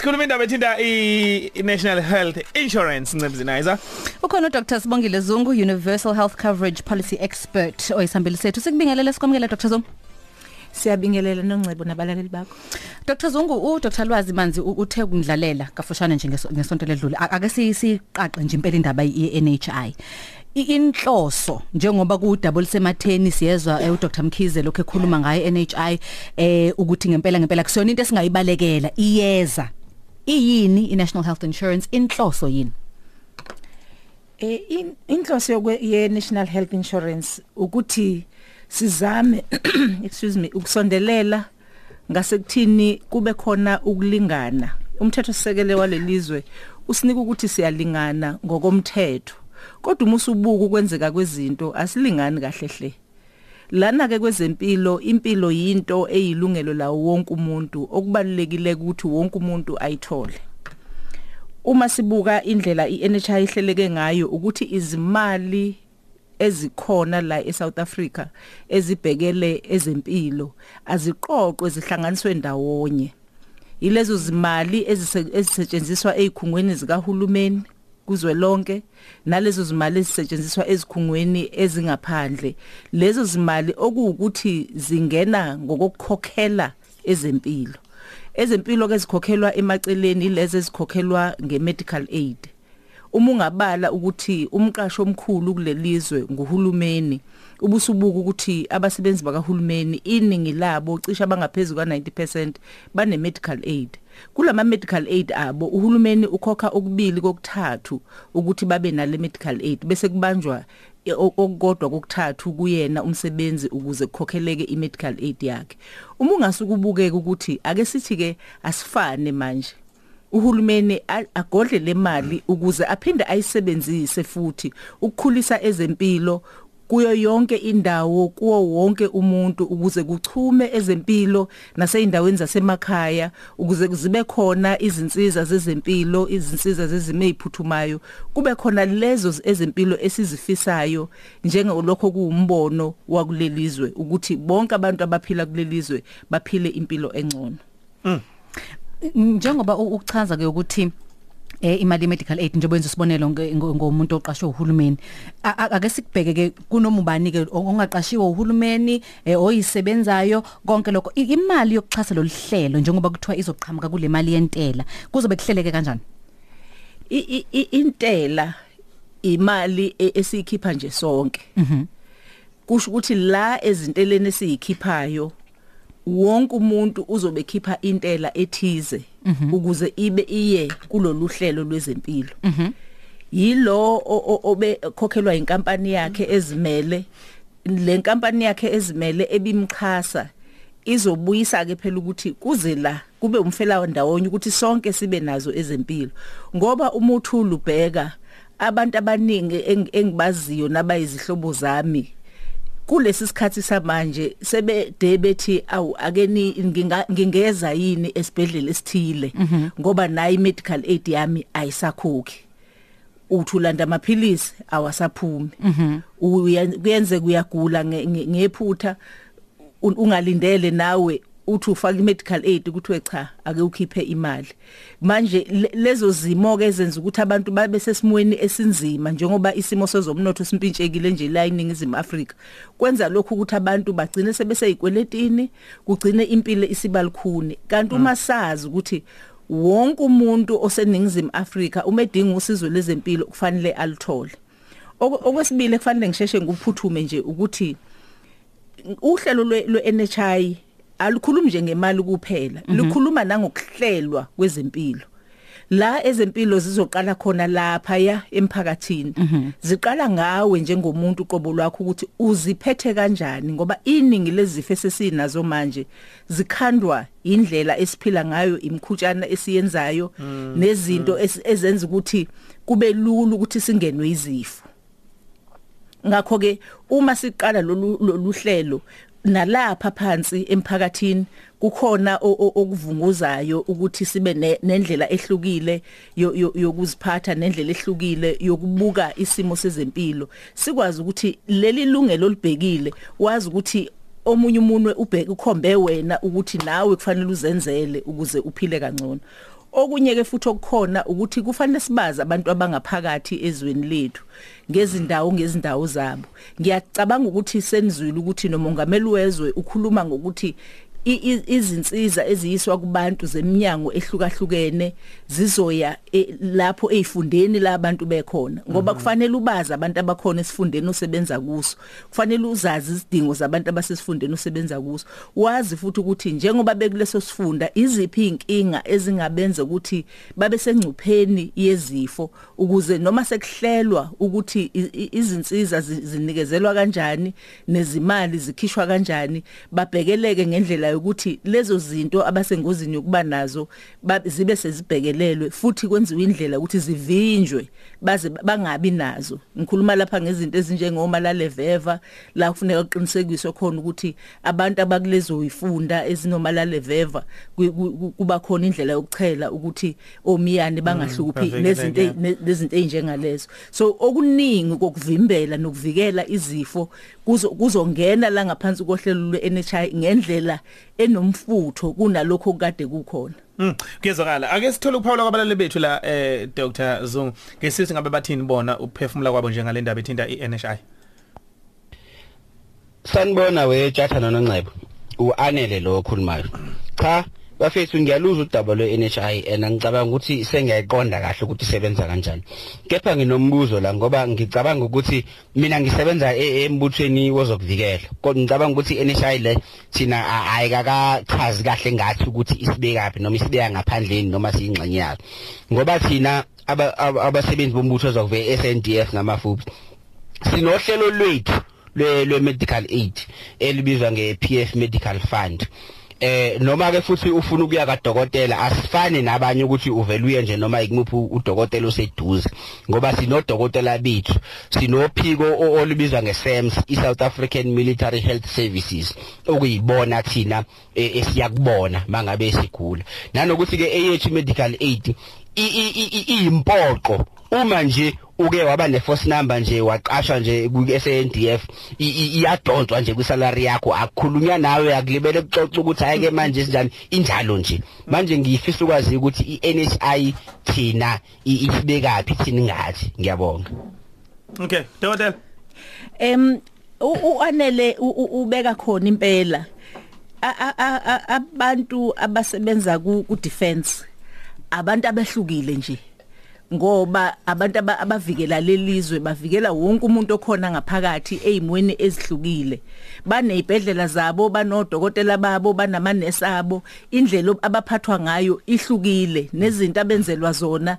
Sikhuluma indaba ethinta i-National Health Insurance Ncebzinayiza. Ukhona Dr Sibongile Zungu Universal Health Coverage Policy Expert oyisambili sethu. Sikubingelele sikwamukela Dr Zungu. Siyabingelela noNcebo nabalaleli bakho. Dr Zungu u Dr Lwazi manzi uthe kundlalela kafushane nje ngesonto ledlule. Ake siqaqe nje impela indaba ye-NHI. inhloso njengoba ku double sematheni siyezwa eh, uDr Mkhize lokho ekhuluma ngayo NHI eh ukuthi ngempela ngempela kusona into esingayibalekela iyeza iyini i-National Health Insurance? Inhloso yini? Eh in- inhloso yokwe ye National Health Insurance ukuthi sizame excuse me ukusondelela ngasekuthini kube khona ukulingana. Umthetho sisekele walelizwe usinika ukuthi siyalingana ngokomthetho. Kodwa uma usubuka ukwenzeka kwezinto asilingani kahle hle. Lana ke kwezempilo impilo yinto eyilungelo lawo wonke umuntu. Okubalulekile ukuthi wonke umuntu ayithole. Uma sibuka indlela iNHI ihleleke ngayo ukuthi izimali ezikhona la eSouth Africa ezibhekele ezempilo aziqoqwe zihlanganiswe ndawonye. Yilezo zimali ezise- ezisetshenziswa ezikhungweni zikahulumeni. Kuzwelonke nalezo zimali ezisetshenziswa ezikhungweni ezingaphandle. Lezo zimali okuwukuthi zingena ngokukhokhela ezempilo. Ezempilo ke zikhokhelwa emaceleni lezi ezikhokhelwa ngemedical aid. Uma ungabala ukuthi umqasho omkhulu kulelizwe nguhulumeni ubusubuka ukuthi abasebenzi bakahulumeni iningi labo cishe abangaphezulu ka90% bane medical aid. Kulama medical aid abo uhulumeni ukhokha okubili kokuthathu ukuthi babe nale medical aid. Bese kubanjwa e- o- okukodwa kokuthathu kuyena umsebenzi ukuze kukhokheleke i-medical aid yakhe. Uma ungasukubukeka ukuthi ake sithi ke asifane manje uhulumeni a- agodle le mali ukuze aphinde ayisebenzise futhi ukukhulisa ezempilo kuyo yonke indawo kuwo wonke umuntu ukuze kuchume ezempilo naseyindaweni zasemakhaya ukuze zibe khona izinsiza zezempilo izinsiza zezimo eziphuthumayo. Kube khona lezo ezempilo esizifisayo njengelokho kuumbono wakulelizwe ukuthi bonke abantu abaphila kulelizwe baphile impilo engcono. Njengoba u- ukuchaza ke ukuthi eh imali medical aid njengoba wenza isibonelo nge- ngo- ngomuntu oqashwe uhulumeni. A- a- ake sikubheke ke kunomubani ke ongaqashiwe uhulumeni eh, oyisebenzayo konke lokho. I- imali yokuxhasa loluhlelo njengoba kuthiwa izoqhamuka kule mali yentela kuzobe kuhleleke kanjani? I- i- i- intela imali e- esiyikhipha nje sonke. Mhm. Kusho ukuthi la ezinteleni esiyikhiphayo wonke umuntu uzobe khipha intela ethize ukuze ibe iye kulolu hlelo lwezempilo. Mhm. Yilo obe khokhelwa inkampani yakhe ezimele. Le nkampani yakhe ezimele ebimxhasa izobuyisa ke phela ukuthi kuze la kube umfela ndawonye ukuthi sonke sibe nazo ezempilo. Ngoba umuthulu ubheka abantu abaningi eng- engibaziyo nabayizihlobo zami kulesi sikhathi samanje sebede bethi awu nginga- ngingeza yini esibhedlela esithile? Ngoba nayi medical aid yami ayisakhokhi. Uthi ulanda amaphilisi awasaphumi. Uya kuyenze kuyagula nge- nge- ngephutha un- ungalindele nawe uthi ufaka i-medical aid kuthiwe cha ake ukhiphe imali. Manje le- lezo zimo ke zenza ukuthi abantu babe sesimweni esinzima njengoba isimo sezomnotho simpintshekile nje la eningizimu Afrika. Kwenza lokhu ukuthi abantu bagcine sebeseyikweletini kugcine impilo isibalikhuni kanti uma sazi ukuthi wonke umuntu oseningizimu Afrika uma edinga usizo lezempilo kufanele alithole Oku- okwesibili kufanele ngisheshe nguphuthume nje ukuthi uhlelo lwe lwe NHI alukhulumi nje ngemali kuphela. Lukhuluma nangokuhlelwa kwezempilo. La ezempilo zizoqala khona lapha ya emphakathini ziqala ngawe njengomuntu qobo lwakho ukuthi uziphethe kanjani ngoba iningi lezifo esesinazo manje zikhandwa indlela esiphila ngayo imkhutshana esiyenzayo nezinto es- ezenza ukuthi kube lula ukuthi singenwe izifo. Ngakho ke uma siqala lolu hlelo nalapha phansi emphakathini kukhona okuvunguzayo ukuthi sibe ne- nendlela ehlukile yo- yo- yokuziphatha nendlela ehlukile yokubuka isimo sezempilo. Sikwazi ukuthi leli lungelo libhekile wazi ukuthi omunye umunwe ubheke ukhombe wena ukuthi nawe kufanele uzenzele ukuze uphile kangcono. Okunye ke futhi okukhona ukuthi kufanele sibaza abantu abangaphakathi ezweni lethu ngezindawo ngezindawo zabo. Ngiyacabanga ukuthi senizwile ukuthi nomongameli wezwe ukhuluma ngokuthi i- i- izinsiza eziyiswa kubantu zeminyango ehlukahlukene zizoya e- lapho ezifundeni labantu bekhona. Ngoba kufanele ubazi abantu abakhona esifundeni osebenza kuso. Kufanele uzazi izidingo zabantu abasesifundeni osebenza kuso. Wazi futhi ukuthi njengoba bekuleso sifunda iziphi inkinga ezingabenza ukuthi babe sengcupheni yezifo? Ukuze noma sekuhlelwa ukuthi izinsiza zi- zinikezelwa kanjani nezimali zikhishwa kanjani babhekeleke ngendlela yokuthi lezo zinto abasengozini yokuba nazo ba- zibe sezibhekelelwe futhi kwenziwe indlela ukuthi zivinjwe baze bangabi nazo ngikhuluma lapha ngezinto ezinjengomalale veva la kufuneka kuqinisekiswe khona ukuthi abantu abakulezo ifunda ezinomalale veva ku- ku- kuba khona indlela yokuchela ukuthi omiyane bangahluphi bavikeleke, nezinto yeah. ne- nezinto ezinjengalezo so okuningi kokuvimbela nokuvikela izifo kuzo kuzongena la ngaphansi kohlelo lwe-NHI ngendlela enomfutho kunalokho kade kukhona Mm, kuyezwakala. Ake sithole ukuphawula kwabalali bethu la eh Dr Zungu. Ngesisi ngabe bathini bona ukuphefumula kwabo njengale ndaba ethinta iNHI. sanibona wejatha nonongcebo uanele lo okhulumayo cha bafethu ngiyaluza udaba lwe-NHI and ngicabanga ukuthi sengiyayiqonda kahle ukuthi isebenza kanjani. Kepha nginombuzo la ngoba ngicabanga ukuthi mina ngisebenza e- embuthweni wozokuvikela kodwa ngicabanga ukuthi i-NHI le thina ayikakachazi kahle ngathi ukuthi isibekaphi noma isibeka ngaphandleni noma siyingxenye yayo. Ngoba thina aba- aba- abasebenzi bombutho wozokuvikela SNDF ngamafupi sinohlelo lwethu lwe lwe medical aid elibizwa nge PF Medical Fund. Eh noma ke futhi ufuna ukuya kadokotela asifani nabanye ukuthi uvela uye nje noma ikuphi udokotela oseduze ngoba sinodokotela bethu sinophiko olubizwa ngeSAMS iSouth African Military Health Services okuyibona thina eh, esiyakubona mangabe sigula nanokuthi ke AH Medical Aid iyimpoqo uma nje uke waba neforce number nje waqashwa nje ku-SANDF i- i- iyadonswa nje kwisalary yakho akukhulunywa nawe akulibele kuxoxa ukuthi hayi ke manje sinjani? Injalo nje. Manje ngiyifisa ukwazi ukuthi i-NHI thina i- isibekaphi thina ingathi? Ngiyabonga. Okay, Dr. em u- uanele u- u- ubeka khona impela. A- a- a- a- abantu abasebenza ku ku defense abantu abehlukile nje. Ngoba abantu aba- abavikela lelizwe bavikela wonke umuntu okhona ngaphakathi ezimweni ezihlukile. Banezibhedlela zabo banodokotela babo banamanesi abo. Indlela abaphathwa ngayo ihlukile nezinto abenzelwa zona.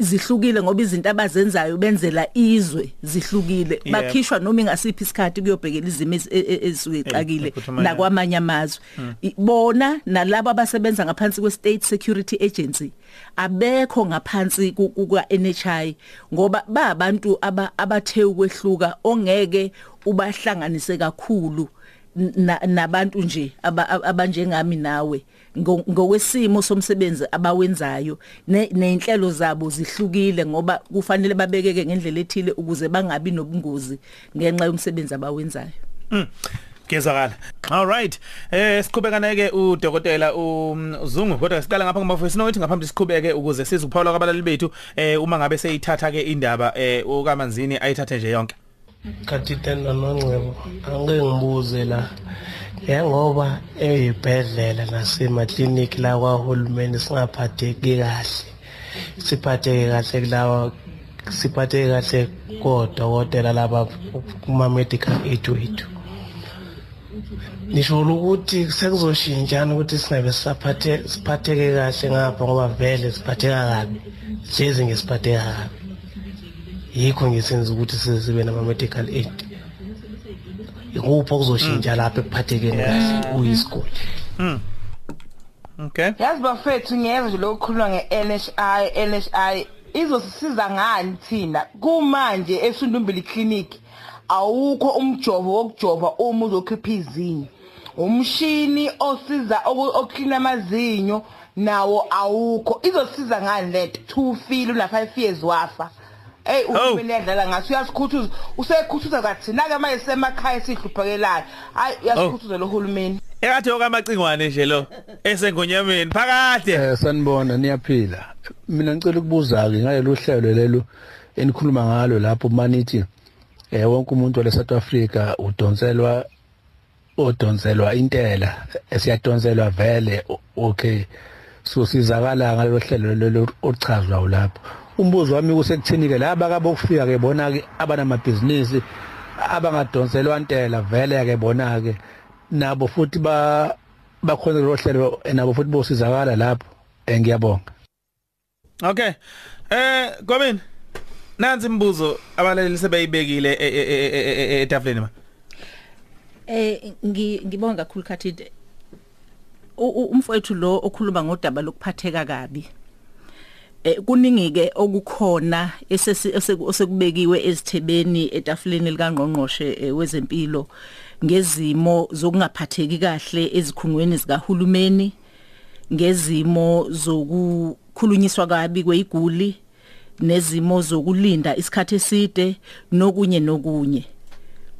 Zihlukile ngoba izinto abazenzayo benzela izwe zihlukile Yeah. bakhishwa noma ingasiphi isikhathi kuyobhekela izimo e- e- ephuthumayo. nakwamanye amazwe bona nalabo abasebenza ngaphansi kwe state security agency abekho ngaphansi ku- kuka NHI ngoba babantu aba- abathe ukwehluka ongeke ubahlanganise kakhulu nabantu nje aba- aba- abanjengami nawe ngo- ngokwesimo somsebenzi abawenzayo ne- nenhlelo zabo zihlukile ngoba kufanele babekeke ngendlela ethile ukuze bangabi nobungozi ngenxa yomsebenzi abawenzayo Mm. Kuyezwakala. All right. Eh siqhubekana ke udokotela uZungu kodwa siqala ngapha ngomavoice note ngaphambi siqhubeke ukuze sizuphawula kwabalali bethu eh uma ngabe seyithatha ke indaba eh ukamanzini ayithathe nje yonke. Kathitenda nongcebo angeke ngibuze la. Njengoba eyibhedlela nasemakliniki la kwahulumeni singaphatheki kahle. Siphatheke kahle kulawa siphatheke kahle kodokotela laba kuma-medical aid wethu. Nisho ukuthi sekuzoshintshana ukuthi singabe siphatheke kahle ngapha ngoba vele siphatheka kabi jezi ngesiphatheka kabi. Yikho ngisenza ukuthi size sibe nama-medical aid. Ikuphi okuzoshintsha lapho ekuphathekeni kahle? Uyisiguli. Okay. yazi bafethu ngiyeza nje lokukhuluma nge-NHI NHI izosisiza ngani thina? Kumanje esundumbili clinic awukho umjovo wokujova uma uzokhipha izinyo. Umshini osiza oklina amazinyo nawo awukho. Izosiza ngani lento? Two feel una 5 years wafa. Hey Oh. uhulumeni yadlala ngathi uyasikhuthuza usekhuthuza kathina ke manje semakhaya sihluphekelayo hayi uyasikhuthuza lo hulumeni Ekathi okamacingwane nje lo esengonyameni phakade. Eh sanibona niyaphila. Mina ngicela ukubuza ke ngale lohlelo lelo enikhuluma ngalo lapho manithi eh wonke umuntu wale South Africa udonselwa odonselwa intela esiyadonselwa vele okay so sizakala ngalelo hlelo lelo ochazwa lapho umbuzo wami kusekuthini ke laba kabokufika ke bona ke abanamabhizinisi abangadonselwa intela vele ke bona ke nabo futhi ba bakhona lo hlelo nabo futhi bosizakala lapho eh ngiyabonga Okay. Eh Gobin. Nansi imibuzo abalaleli sebeyibekile e- e- e- e- e- etafuleni ma. Eh ngi- ngibonga kakhulu u- umfowethu lo okhuluma ngodaba lokuphatheka kabi. Eh kuningi ke okukhona osekubekiwe ezithebeni etafuleni likangqongqoshe eh, wezempilo ngezimo zokungaphatheki kahle ezikhungweni zikahulumeni ngezimo zokukhulunyiswa kabi kweyiguli nezimo zokulinda isikhathi eside nokunye nokunye.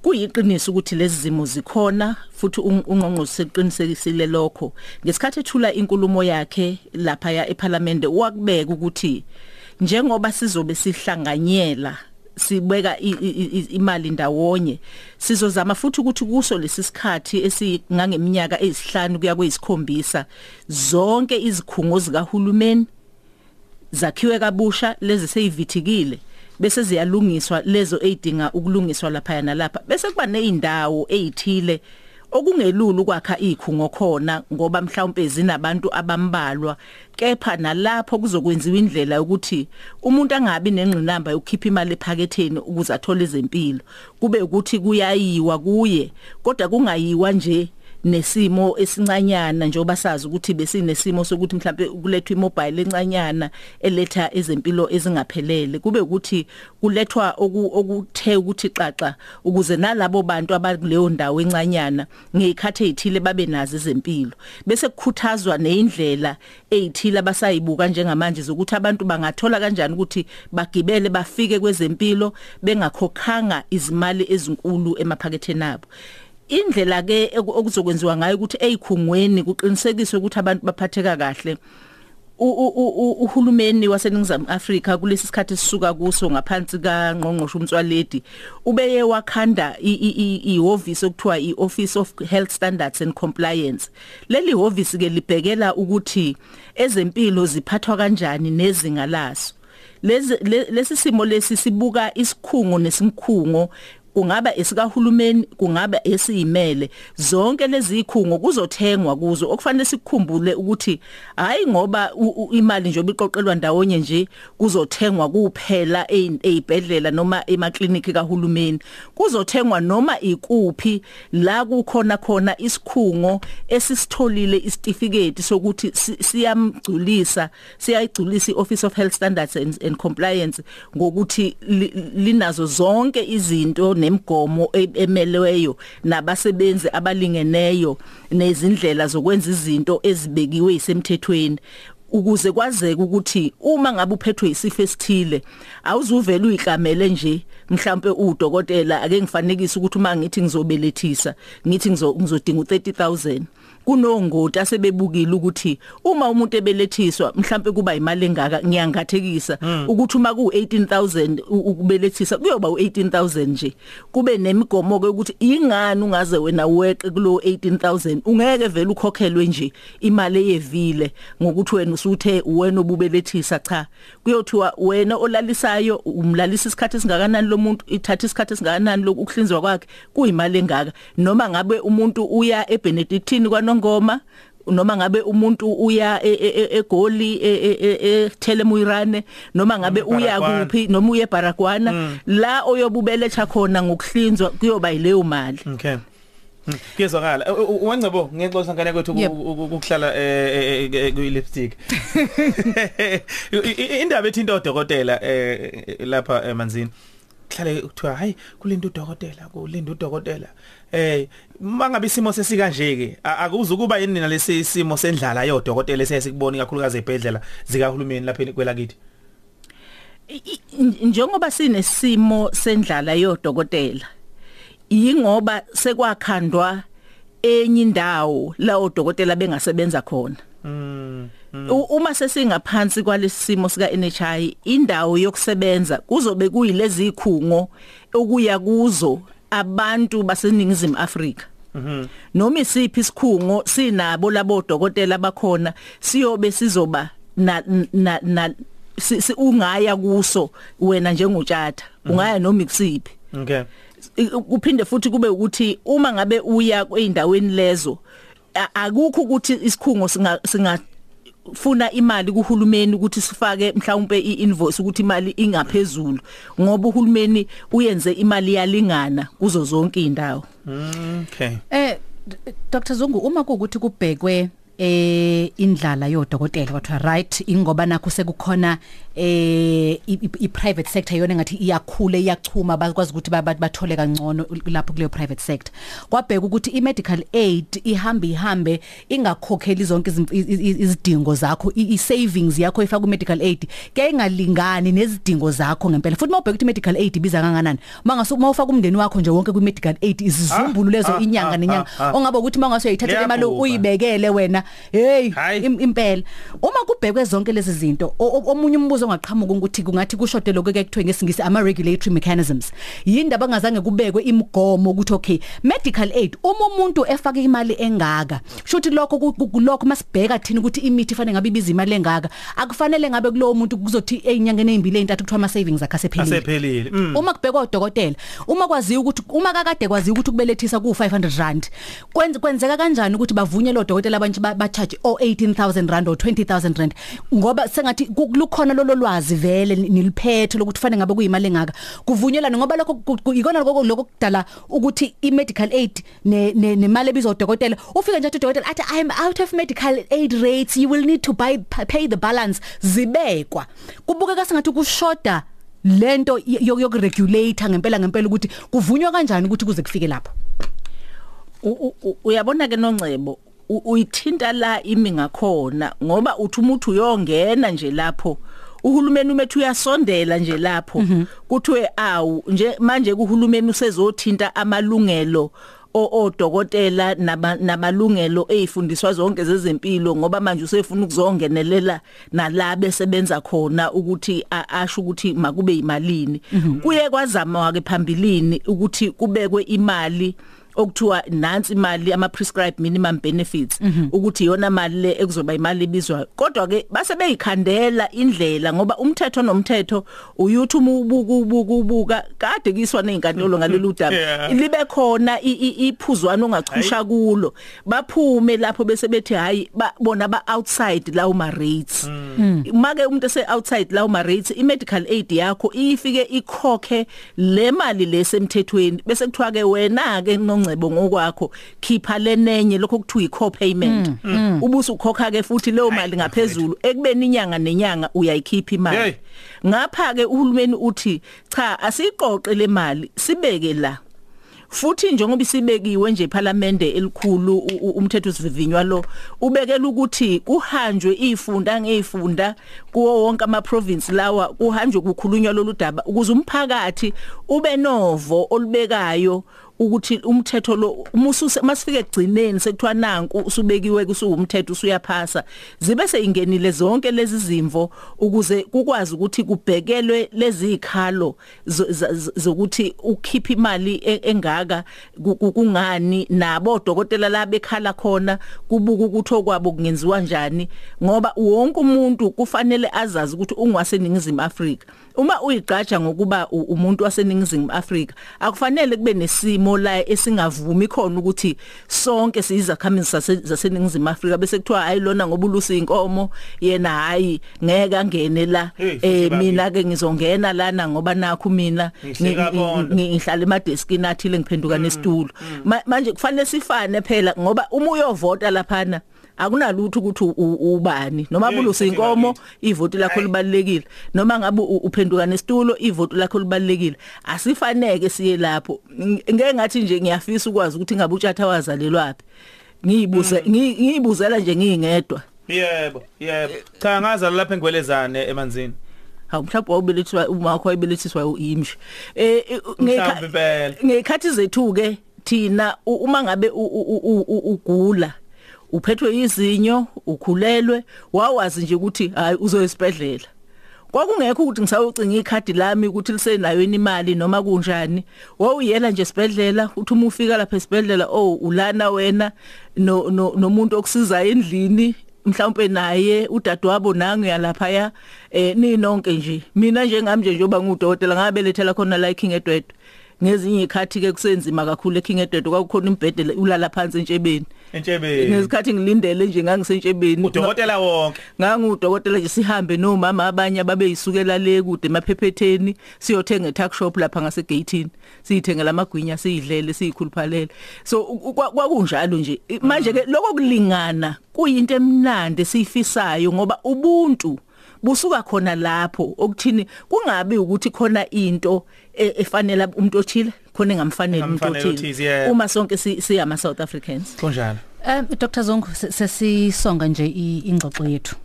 Kuyiqiniso ukuthi lezi zimo zikhona futhi un- ungqongqozi seqinisekisile lokho. Ngesikhathi ethula inkulumo yakhe lapha ya eParliament wakubeka ukuthi njengoba sizobe sihlanganyela sibeka imali ndawonye sizozama futhi ukuthi kuso lesisikhathi esingangeminyaka ezisihlanu kuya kweyisikhombisa zonke izikhungo zikahulumeni zakhiwe kabusha lezi seyivithikile bese ziyalungiswa lezo ezidinga ukulungiswa lapha nalapha. Bese kuba nezindawo ezithile okungelulu ukwakha ikhungo khona ngoba mhlawumbe zinabantu abambalwa. Kepha nalapho kuzokwenziwa indlela ukuthi umuntu angabi nengqinamba yokukhipha imali ephaketheni ukuze athole izempilo kube ukuthi kuyayiwa kuye kodwa kungayiwa nje nesimo esincanyana njengoba sazi ukuthi besinesimo sokuthi mhlambe kulethwa imobile encanyana eletha ezempilo ezingaphelele. Kube ukuthi kulethwa oku- okuthe ukuthi xaxa ukuze nalabo bantu abakuleyo ndawo encanyana ngezikhathi ezithile babe nazo ezempilo. Bese kukhuthazwa neindlela ezithile abasayibuka njengamanje zokuthi abantu bangathola kanjani ukuthi bagibele bafike kwezempilo bengakhokhanga izimali ezinkulu emaphaketheni abo. Indlela ke okuzokwenziwa ngayo ukuthi ezikhungweni kuqinisekiswe ukuthi abantu baphatheka kahle. Uhulumeni waseningizimu Afrika kulesi sikhathi sisuka kuso ngaphansi kaNgqongqoshe umtswaledi ubeye wakhanda ihhovisi okuthiwa iOffice of Health Standards and Compliance. Leli hhovisi ke libhekela ukuthi ezempilo ziphathwa kanjani nezinga laso. Lesi simo lesi sibuka isikhungo nesimkhungo kungaba esikahulumeni kungaba esiyimele. Zonke lezi ikhungo kuzothengwa kuzo. Okufanele sikukhumbule ukuthi hayi ngoba imali nje obiqoqelwa ndawonye nje kuzothengwa kuphela ezibhedlela noma emakliniki kahulumeni. Kuzothengwa noma ikuphi la kukhona khona isikhungo esisitholile isitifiketi sokuthi si- siyamgculisa siyayigculisa iOffice of Health Standards and, Compliance ngokuthi li- linazo zonke izinto nemigomo e- emelweyo nabasebenzi abalingeneyo nezindlela zokwenza izinto ezibekiwe isemthethweni. Ukuze kwazeke ukuthi uma ngabe uphethwe isifo esithile awuzuvela uyiklamele nje. Mhlambe udokotela ake ngifanekise ukuthi uma ngithi ngizobelethisa ngithi ngizo- ngizodinga u30000 kunongoti asebebukile ukuthi uma umuntu ebelethiswa mhlambe kuba imali engaka ngiyangathekisa. Ukuthi uma ku 18000 ukubelethisa kuyoba u18000 nje. Kube nemigomo ke ukuthi ingani ungaze wena weqe kulo 18000 ungeke vele ukhokhelwe nje imali eyevile ngokuthi wena usuthe wena obubelethisa cha. Kuyothiwa wena olalisayo umlalisa isikhathi esingakanani lo muntu ithatha isikhathi esingakanani lokuhlinzwa kwakhe kuyimali engaka noma ngabe umuntu uya eBenedictine kwaNongoma noma ngabe umuntu uya e- e- e- eGoli eTelemuirane noma ngabe uya Baragwana. kuphi noma uye eBaragwana la oyobubeletha khona ngokuhlinzwa kuyoba yileyo mali Okay. Mm, Kuyezwakala. Wangcebo ngexoxa ngane kwethu ukuhlala eh, eh kuyi lipstick. I- i- Indaba ethinta odokotela eh lapha emanzini. Kuhlale kuthiwa hayi kulinda udokotela kulinda udokotela. Eh mangabe isimo sesikanje ke akuzu kuba yini nalesi simo sendlala yodokotela esesikubona kakhulukazi ebhedlela zikahulumeni lapha kwelakithi. Njengoba sinesimo sendlala yodokotela yingoba sekwakhandwa enye indawo la odokotela bengasebenza khona U- uma sesingaphansi kwalesimo sika NHI indawo yokusebenza kuzobe kuyilezi ikhungo okuya kuzo abantu baseningizimu Afrika. Noma isiphi isikhungo sinabo labo dokotela abakhona siyobe sizoba na na, na si, ungaya kuso wena njengotshata ungaya noma ikusiphi. Okay. Kuphinde futhi kube ukuthi uma ngabe uya kweindaweni lezo akukho ukuthi isikhungo singa funa imali kuhulumeni ukuthi sifake mhlawumbe iinvoice ukuthi imali ingaphezulu ngoba uhulumeni uyenze imali yalingana kuzo zonke indawo okay. Eh D- Dr Zungu uma kuukuthi kubhekwe eh indlala yodokotela kwathiwa right ingoba nakho sekukhona eh i- i i- private sector yona ngathi iyakhule iyachuma bakwazi ukuthi ba- ba- bathole kangcono lapho kuleyo private sector kwabheka ukuthi i medical aid ihambe ihambe ingakhokheli zonke izim- i- i- izidingo zakho i i- savings yakho ifaka ku medical aid ke ingalingani nezidingo zakho ngempela futhi mawubheka ukuthi medical aid ibiza kanganani mangase mawufaka umndeni wakho nje wonke ku medical aid izizumbulu lezo ah, inyanga ah, nenyanga ah, ah. ongabe ukuthi mangase uyithatha imali Ngiyabhubha. uyibekele wena hey Hayi. im- impela uma kubhekwe zonke lezi zinto o- o- omunye umbuzo ongaqhamuka ukuthi kungathi kushodele lokho kuthiwe ngesingisi ama regulatory mechanisms yindaba angazange kubekwe imigomo ukuthi okay medical aid uma umuntu efaka imali engaka shuthi lokho ku- ku- lokho masibheka thina ukuthi imithi fanele ngabe ibiza imali engaka akufanele ngabe kulowo muntu kuzothi ezinyangeni ezimbili ezintathu kuthiwa ama savings akhe asephelile asephelile mm. uma kubhekwa udokotela uma kwaziwa ukuthi uma kakade kwaziwa ukuthi kubelethisa ku 500 rand kwenze kwenzeka kanjani ukuthi bavunyelwe odokotela abanye ba ba charge o 18000 rand o 20000 rand. Ngoba sengathi ku- lukhona lolo lwazi vele ni- niliphethe lokuthi fanele ngabe kuyimali engaka. Kuvunyelana ngoba lokho ku- ku- ikona lokho lokho kudala ukuthi i medical aid ne ne- nemali ebizwa udokotela ufike nje udokotela athi i am out of medical aid rates you will need to buy pay the balance. Zibekwa. Kubukeka sengathi kushoda lento yokuregulate ngempela ngempela ukuthi kuvunywa kanjani ukuthi kuze kufike lapho. U- u- u- uyabona ke nongcebo u- uyithinta la imi ngakhona ngoba uthi umuntu uyongena nje lapho. Uhulumeni umethu uyasondela nje lapho. Kuthiwe awu nje manje kuhulumeni usezothinta amalungelo o- odokotela nama- namalungelo ezifundiswa zonke zezempilo ngoba manje usefuna ukuzongenelela nalabe sebenza khona ukuthi a- asho ukuthi makube imalini kuye kwazama ke phambilini ukuthi kubekwe imali okuthiwa nansi imali ama prescribed minimum benefits ukuthi iyona mali le ekuzoba imali ibizwa kodwa ke base beyikhandela indlela ngoba umthetho nomthetho uyuthi umubuka ubuka ubuka kade kiswa nezinkantolo ngalolu daba. Libe khona iphuzwana ongachusha kulo. Baphume lapho bese bethi hayi bona ba outside lawo ma rates. Make umuntu ese outside lawo ma rates i medical aid yakho ifike ikhokhe le mali lesemthethweni bese kuthiwa ke wena ke nongcebo ngokwakho khipha lenenye lokho kuthiwa i co-payment ubuso ukhokha ke futhi leyo mali ngaphezulu ekubeni inyanga nenyanga uyayikhipha Hey. imali ngapha ke uhulumeni uthi cha asiqoqe le mali sibeke la. Futhi njengoba isibekiwe nje eParliamente elikhulu u- u- umthetho sivivinywa lo ubekela ukuthi kuhanjwe izifunda ngezifunda kuwo wonke ama province lawa kuhanjwe kukhulunywa lolu daba ukuze umphakathi ube novo olubekayo ukuthi umthetho lo umususe masifike egcineni sekuthiwa nanku usubekiwe kusuwumthetho usuyaphasa zibe seyingenile zonke lezi zimvo ukuze kukwazi ukuthi kubhekelwe lezi ikhalo zo- za- z- zokuthi ukhipha imali e- engaka ku- ku- kungani nabo odokotela la bekhala khona kubuka ukuthi okwabo kungenziwa njani ngoba wonke umuntu kufanele azazi ukuthi ungwaseningizimu Afrika. Uma uyigqaja ngokuba u- umuntu waseningizimu Afrika akufanele kube nesimo la esingavumi khona ukuthi sonke sizakhamisi zase- zaseningizimu Afrika bese kuthiwa hayi lona ngoba ulusa inkomo yena hayi ngeke angene la eh mina ke ngizongena lana ngoba nakho mina ngihlala emadeskini athile ngiphenduka nesitulo. Ma- manje kufanele sifane phela ngoba uma uyovota laphana akunalutho ukuthi ubani. Noma bulusa inkomo ivoti lakho libalekile noma ngabe uphenduka nesitulo ivoti lakho libalekile asifaneke siye lapho. Ng- ngeke ngathi nje ngiyafisa ukwazi ukuthi ngabe utshatha wazalelwapi. Ngiyibuze ngi- ngiyibuzela nje ngingedwa. Yebo yebo. Cha ngazala lapha engwelezane emanzini. Hawu mhlawumbe wawubelethiswa uma wakho wayebelethiswa imshi eh ngekhathi zethu ke thina uma ngabe ugula uphethwe izinyo ukhulelwe wawazi nje ukuthi hayi uzoya esibhedlela. Kwakungekho ukuthi ngisawucinga ikhadi lami ukuthi lisenayo imali noma kunjani. Wawuyela nje esibhedlela uthi uma ufika lapha esibhedlela oh ulana wena no no- nomuntu okusiza endlini mhlawumbe naye udadewabo nangu yalapha ya eh ninonke nje. Mina njengami nje njoba ngudokotela ngabelethela khona la eKing Edward. Ngezinye ikhathi ke kusenzima kakhulu eKing Edward kwakukhona imbhede ulala phansi entshebeni entshebeni? Ngesikhathi ngilindele nje ngangisentshebeni. Udokotela wonke? Ngangudokotela nje sihambe nomama abanye ababeyisukela le kude emaphepheteni siyothenga etuck shop lapha ngase gateini siyithengela amagwinya siyidlele siyikhuluphalele so kwakunjalo nje. Manje ke lokho kulingana kuyinto emnandi siyifisayo ngoba ubuntu busuka khona lapho. Okuthini? Kungabi ukuthi khona into e- efanele umuntu othile. Khona engamfanele umuntu yeah. uma sonke si- siyama South Africans kunjalo Um Dr Zongo se- sesisonga nje ingxoxo yethu.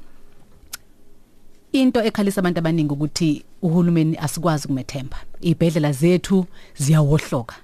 Into ekhalisa abantu abaningi ukuthi uhulumeni asikwazi kumethemba. Ibhedlela zethu ziyawohloka.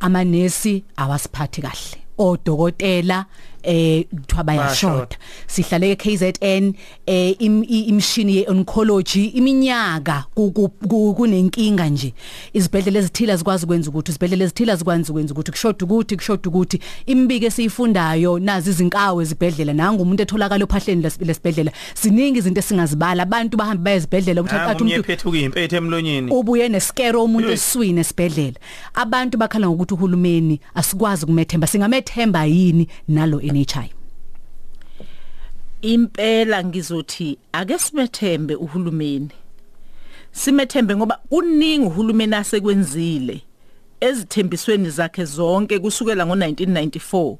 Amanesi awasiphathi kahle. Odokotela eh kuthiwa bayashoda. Bayashoda. Sihlale eKZN eh im- i- imishini yeoncology iminyaka ku- ku- ku- kunenkinga nje. Izibhedlela ezithile zikwazi ukwenza ukuthi izibhedlela ezithile zikwazi ukwenza ukuthi kushoda ukuthi kushoda ukuthi imbike esiyifundayo nazi izinkawe ezibhedlela nangu umuntu etholakala ophahleni les- lesibhedlela siningi izinto esingazibala abantu bahamba baye ezibhedlela ukuthi Nangu athi umnye umuntu phethe uyimpethe emlonyeni ubuye neskero umuntu Yoyi. eswini esibhedlela abantu bakhala ngokuthi uhulumeni asikwazi kumethemba singamethemba yini nalo NHI impela ngizothi ake simethembe uhulumeni. Simethembe ngoba kuningi uhulumeni asekwenzile. Ezithembisweni zakhe zonke kusukela ngo1994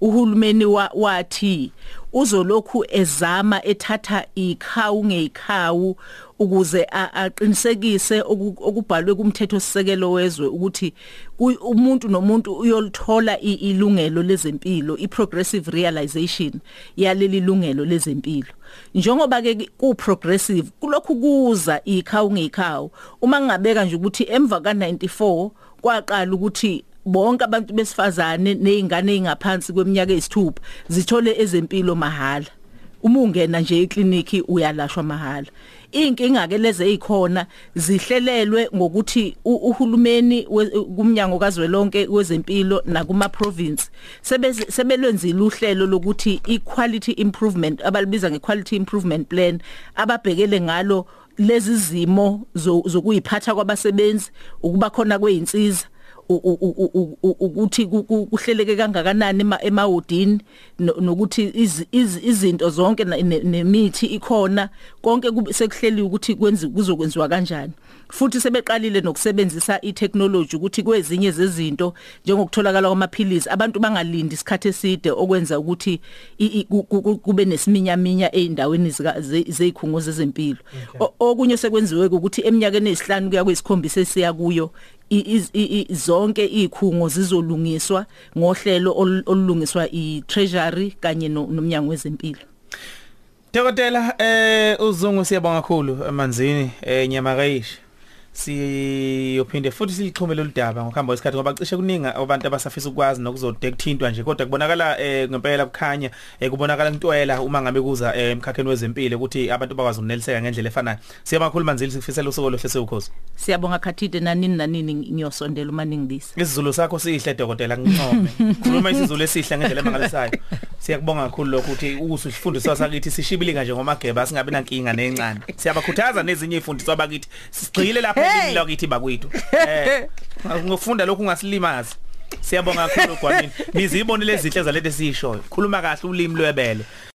uhulumeni wa, wathi uzolokhu ezama ethatha ikhawu ngekhawu ukuze aqinisekise oku- okubhalwe kumthetho sisekelo wezwe ukuthi ku- umuntu nomuntu uyolithola ilungelo lezempilo i-progressive realization yaleli lungelo lezempilo. Njengoba ke ku progressive kulokhu kuza ikhawu ngekhawu uma ngingabeka nje ukuthi emva ka94 kwaqala ukuthi bonke abantu besifazane nezingane ezingaphansi kweminyaka eyisithupha zithole ezempilo mahala. Uma ungena nje ekliniki uyalashwa mahala. Inkinga ke leze ezikhona zihlelelwe ngokuthi uhulumeni kumnyango kazwelonke wezempilo nakuma province sebelwenzile uhlelo lokuthi equality improvement abalibiza ngequality improvement plan ababhekele ngalo lezi zimo zo- zokuyiphatha kwabasebenzi ukuba khona kweinsiza ukuthi ku- ku- kuhleleke kangakanani ema- emawodini no- nokuthi izi- izi- izinto zonke nemithi ikhona konke sekuhleliwe ukuthi kwenzi kuzokwenziwa kanjani. Futhi sebeqalile nokusebenzisa itechnology ukuthi kwezinye zezinto njengokutholakala kwamaphilisi abantu bangalindi isikhathi eside okwenza ukuthi kube nesiminyaminya eindaweni zezikhungo zezempilo. Okunye sekwenziwe ukuthi eminyakeni esihlanu kuya kwesikhombisa esiya kuyo zonke izikhungo zizolungiswa ngohlelo olu- olulungiswa i-treasury kanye no- nomnyango wezempilo. Dokotela eh uzungu siyabonga kakhulu emanzini eh nyamakayishi siyophinde futhi silichume lolu daba ngokuhamba kwesikhathi ngoba cishe kuningi abantu abasafisa ukwazi nokuzodekuthintwa nje. Kodwa kubonakala eh ngempela kukhanya eh kubonakala intwela uma ngabe kuza eh, emkhakheni wezempilo ukuthi abantu bakwazi ukuneliseka ngendlela efanayo. Siyabonga kakhulu manzili sikufisela usuku lohle sewukhosi siyabonga khathide nanini nanini ngiyosondela uma ningibisa isizulu sakho sihle dokotela ngincome. Khuluma isizulu esihle ngendlela emangalisayo. Siyakubonga kakhulu lokho ukuthi ukusifundiswa sakithi sishibilika nje ngomageba singabe nankinga nencane. Siyabakhuthaza nezinye izifundiswa bakithi sigcile lapha elimi lakithi bakwethu eh ngofunda lokhu ungasilimazi. Siyabonga kakhulu gwamini nizibonile izinhle zalento esiyishoyo khuluma kahle ulimi lwebele.